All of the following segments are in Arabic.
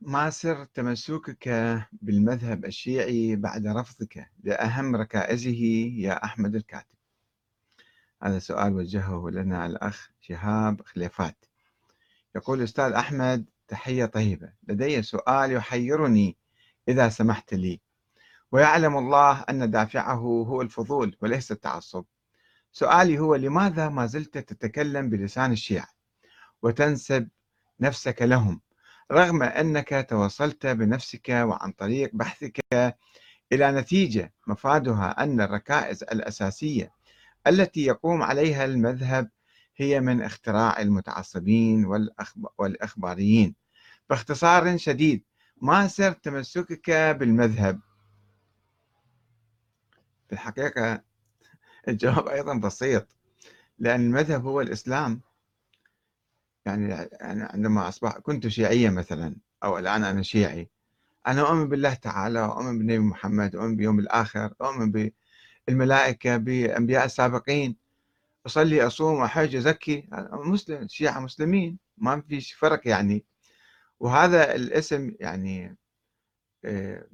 ما سر تمسكك بالمذهب الشيعي بعد رفضك لأهم ركائزه يا أحمد الكاتب. هذا سؤال وجهه لنا الأخ شهاب خليفات. يقول أستاذ أحمد تحية طيبة. لدي سؤال يحيرني إذا سمحت لي. ويعلم الله أن دافعه هو الفضول وليس التعصب. سؤالي هو لماذا ما زلت تتكلم بلسان الشيعة وتنسب نفسك لهم؟ رغم أنك توصلت بنفسك وعن طريق بحثك إلى نتيجة مفادها أن الركائز الأساسية التي يقوم عليها المذهب هي من اختراع المتعصبين والإخباريين. باختصار شديد ما سر تمسكك بالمذهب؟ في الحقيقة الجواب أيضا بسيط لأن المذهب هو الإسلام. يعني عندما أصبح كنت شيعيا مثلا أو الآن أنا شيعي أنا أؤمن بالله تعالى وأؤمن بالنبي محمد وأؤمن باليوم الآخر أؤمن بالملائكة بأنبياء السابقين. أصلي أصوم أحج أزكي. مسلم الشيعة مسلمين ما في فرق يعني. وهذا الاسم يعني آه،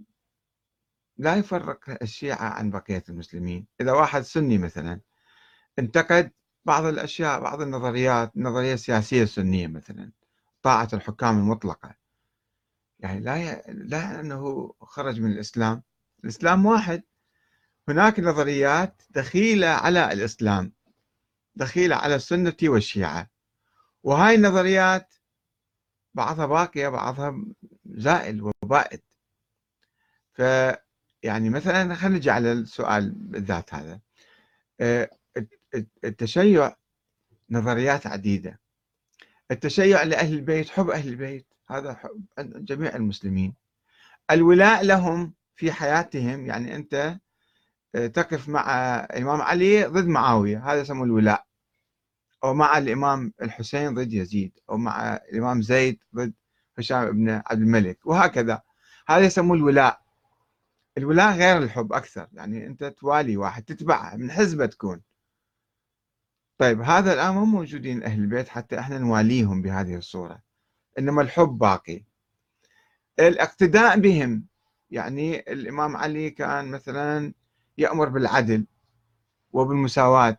لا يفرق الشيعة عن بقية المسلمين. إذا واحد سني مثلا انتقد بعض الأشياء بعض النظريات النظرية السياسية السنية مثلا طاعة الحكام المطلقة. يعني لا ي... لا أنه خرج من الإسلام. الإسلام واحد. هناك نظريات دخيلة على الإسلام دخيلة على السنة والشيعة. وهاي النظريات بعضها باقية بعضها زائل وبائد. ف يعني مثلا خلينا نجي على السؤال بالذات هذا. آه، التشيع نظريات عديدة. التشيع لأهل البيت حب أهل البيت هذا حب جميع المسلمين. الولاء لهم في حياتهم يعني أنت آه، تقف مع الإمام علي ضد معاوية هذا يسمى الولاء. أو مع الإمام الحسين ضد يزيد أو مع الإمام زيد ضد هشام بن عبد الملك وهكذا. هذا يسمى الولاء. الولاء غير الحب أكثر يعني أنت توالي واحد تتبعه من حزبة تكون. طيب هذا الآن مو موجودين أهل البيت حتى إحنا نواليهم بهذه الصورة إنما الحب باقي. الاقتداء بهم يعني الإمام علي كان مثلا يأمر بالعدل وبالمساواة.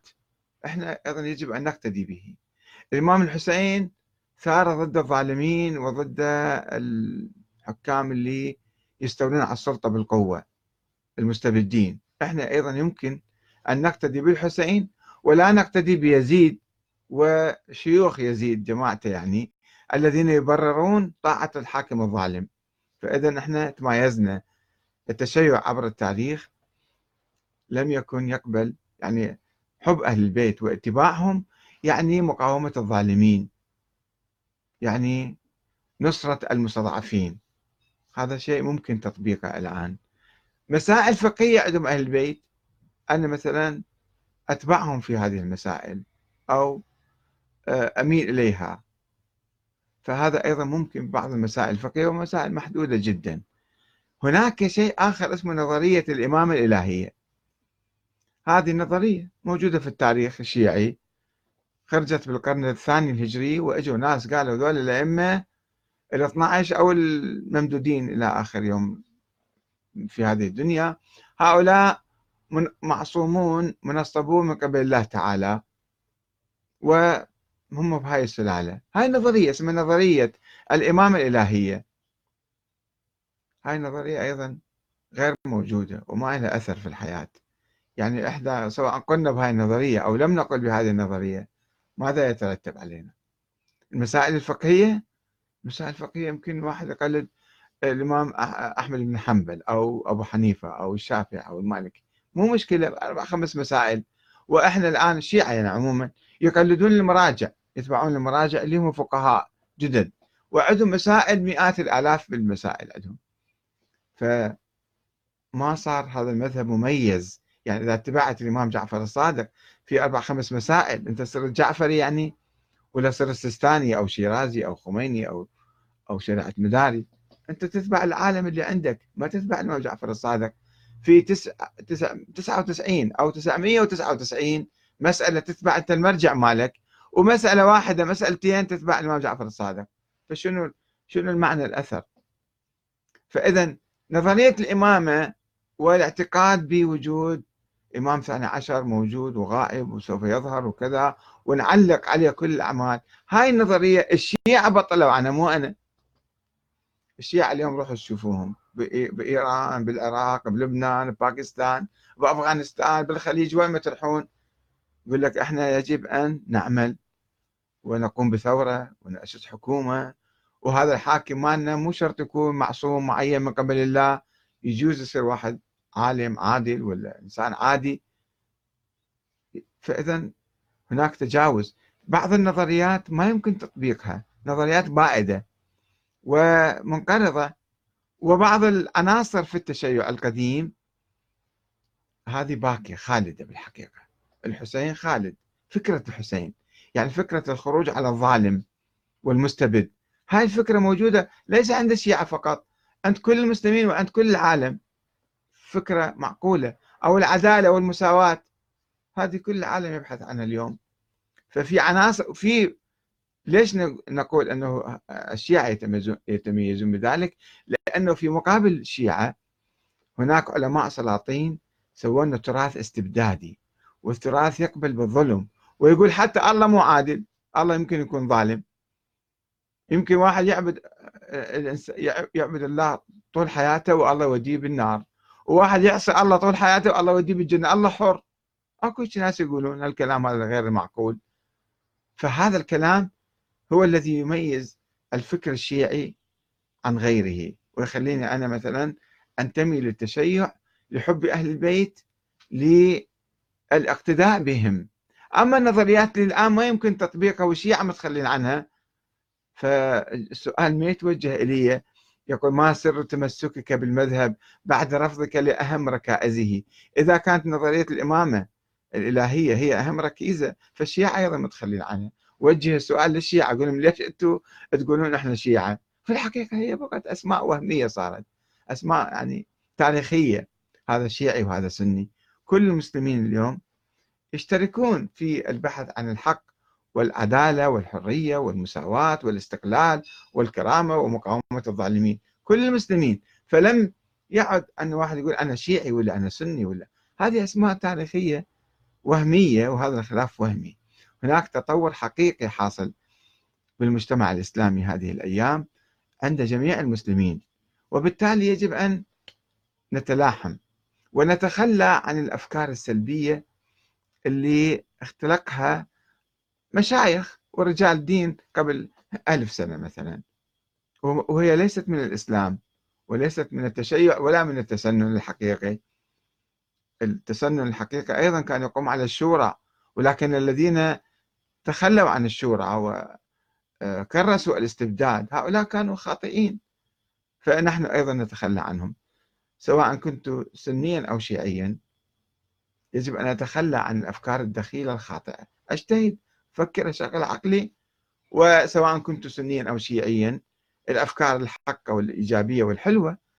إحنا أيضا يجب أن نقتدي به. الإمام الحسين ثار ضد الظالمين وضد الحكام اللي يستولون على السلطة بالقوة المستبدين. إحنا أيضا يمكن أن نقتدي بالحسين ولا نقتدي بيزيد وشيوخ يزيد جماعته يعني الذين يبررون طاعة الحاكم الظالم. فإذا إحنا تمايزنا. التشيع عبر التاريخ لم يكن يقبل يعني حب أهل البيت واتباعهم يعني مقاومة الظالمين. يعني نصرة المستضعفين. هذا شيء ممكن تطبيقه الآن. مسائل فقهية عندهم أهل البيت. أنا مثلا أتبعهم في هذه المسائل أو آه، أميل إليها. فهذا أيضا ممكن بعض المسائل. الفقهية ومسائل محدودة جدا. هناك شيء آخر اسمه نظرية الإمامة الإلهية. هذه النظرية موجودة في التاريخ الشيعي خرجت بالقرن الثاني الهجري وإجوا ناس قالوا ذول الأئمة ال 12 أو الممدودين إلى آخر يوم في هذه الدنيا. هؤلاء معصومون منصبون من قبل الله تعالى وهم بهاي السلالة. هاي النظرية اسمها نظرية الإمامة الإلهية. هاي النظرية أيضا غير موجودة وما لها أثر في الحياة. يعني إحدى سواء قلنا بهذه النظرية أو لم نقل بهذه النظرية ماذا يترتب علينا؟ المسائل الفقهية؟ المسائل الفقهية يمكن واحد يقلد الإمام أحمد بن حنبل أو أبو حنيفة أو الشافعي أو المالكي. مو مشكلة أربع خمس مسائل. وإحنا الآن الشيعة يعني عموما يقلدون المراجع يتبعون المراجع اللي هم فقهاء جدد وعندهم مسائل مئات الآلاف بالمسائل عندهم. فما صار هذا المذهب مميز. يعني إذا اتبعت الإمام جعفر الصادق في أربع خمس مسائل أنت صرت جعفري يعني ولا صرت سستاني أو شيرازي أو خميني أو أو شريعة مداري. أنت تتبع العالم اللي عندك. ما تتبع الإمام جعفر الصادق. في تسع تسع تسعة وتسعين أو تسعمية وتسعة وتسعين مسألة تتبع أنت المرجع مالك ومسألة واحدة مسألتين تتبع الإمام جعفر الصادق فشنو شنو المعنى الأثر؟ فإذا نظرية الإمامة والاعتقاد بوجود إمام ثاني عشر موجود وغائب وسوف يظهر وكذا ونعلق عليه كل الأعمال. هاي النظرية الشيعة بطلوا عنها مو أنا. الشيعة اليوم روحوا تشوفوهم بإيران بالعراق بلبنان بباكستان بأفغانستان بالخليج وين ما تروحون. يقول لك إحنا يجب أن نعمل ونقوم بثورة ونأسس حكومة. وهذا الحاكم مالنا مو شرط يكون معصوم معين من قبل الله. يجوز يصير واحد عالم عادل ولا إنسان عادي. فإذا هناك تجاوز. بعض النظريات ما يمكن تطبيقها نظريات بائدة. ومنقرضة. وبعض العناصر في التشيع القديم هذه باقية خالدة بالحقيقة. الحسين خالد فكرة الحسين. يعني فكرة الخروج على الظالم والمستبد. هاي الفكرة موجودة ليس عند الشيعة فقط. عند كل المسلمين وعند كل العالم. فكرة معقولة. أو العدالة والمساواة. هذه كل العالم يبحث عنها اليوم. ففي عناصر في ليش نقول أنه الشيعة يتميزون بذلك؟ لأنه في مقابل الشيعة هناك علماء سلاطين سووا تراث استبدادي والتراث يقبل بالظلم ويقول حتى الله مو عادل الله يمكن يكون ظالم. يمكن واحد يعبد يعبد الله طول حياته والله يوديه بالنار وواحد يعصي الله طول حياته والله يوديه بالجنة الله حر. أكو ناس يقولون الكلام هذا غير معقول. فهذا الكلام هو الذي يميز الفكر الشيعي عن غيره. ويخليني أنا مثلا أنتمي للتشيع لحب أهل البيت للاقتداء بهم. أما النظريات اللي الان ما يمكن تطبيقها والشيعة متخلين عنها. فالسؤال ما يتوجه إلي؟ يقول ما سر تمسكك بالمذهب بعد رفضك لأهم ركائزه؟ إذا كانت نظرية الإمامة الإلهية هي أهم ركيزة فالشيعة أيضا متخلين عنها. وجه السؤال للشيعة أقول لهم ليش أنتم تقولون إحنا شيعة؟ في الحقيقة هي فقط أسماء وهمية صارت أسماء يعني تاريخية هذا شيعي وهذا سني. كل المسلمين اليوم يشتركون في البحث عن الحق والعدالة والحرية والمساواة والاستقلال والكرامة ومقاومة الظالمين. كل المسلمين فلم يعد أن واحد يقول أنا شيعي ولا أنا سني ولا هذه أسماء تاريخية وهمية وهذا الخلاف وهمي. هناك تطور حقيقي حاصل بالمجتمع الإسلامي هذه الأيام عند جميع المسلمين وبالتالي يجب أن نتلاحم ونتخلى عن الأفكار السلبية اللي اختلقها مشايخ ورجال دين قبل ألف سنة مثلا. وهي ليست من الإسلام وليست من التشيع ولا من التسنن الحقيقي. التسنن الحقيقي أيضا كان يقوم على الشورى ولكن الذين تخلوا عن الشورى وكرسوا الاستبداد. هؤلاء كانوا خاطئين. فنحن أيضا نتخلى عنهم. سواء كنت سنيا أو شيعيا يجب أن أتخلى عن الأفكار الدخيلة الخاطئة. أجتهد فكر أشغل عقلي. وسواء كنت سنيا أو شيعيا الأفكار الحقة والإيجابية والحلوة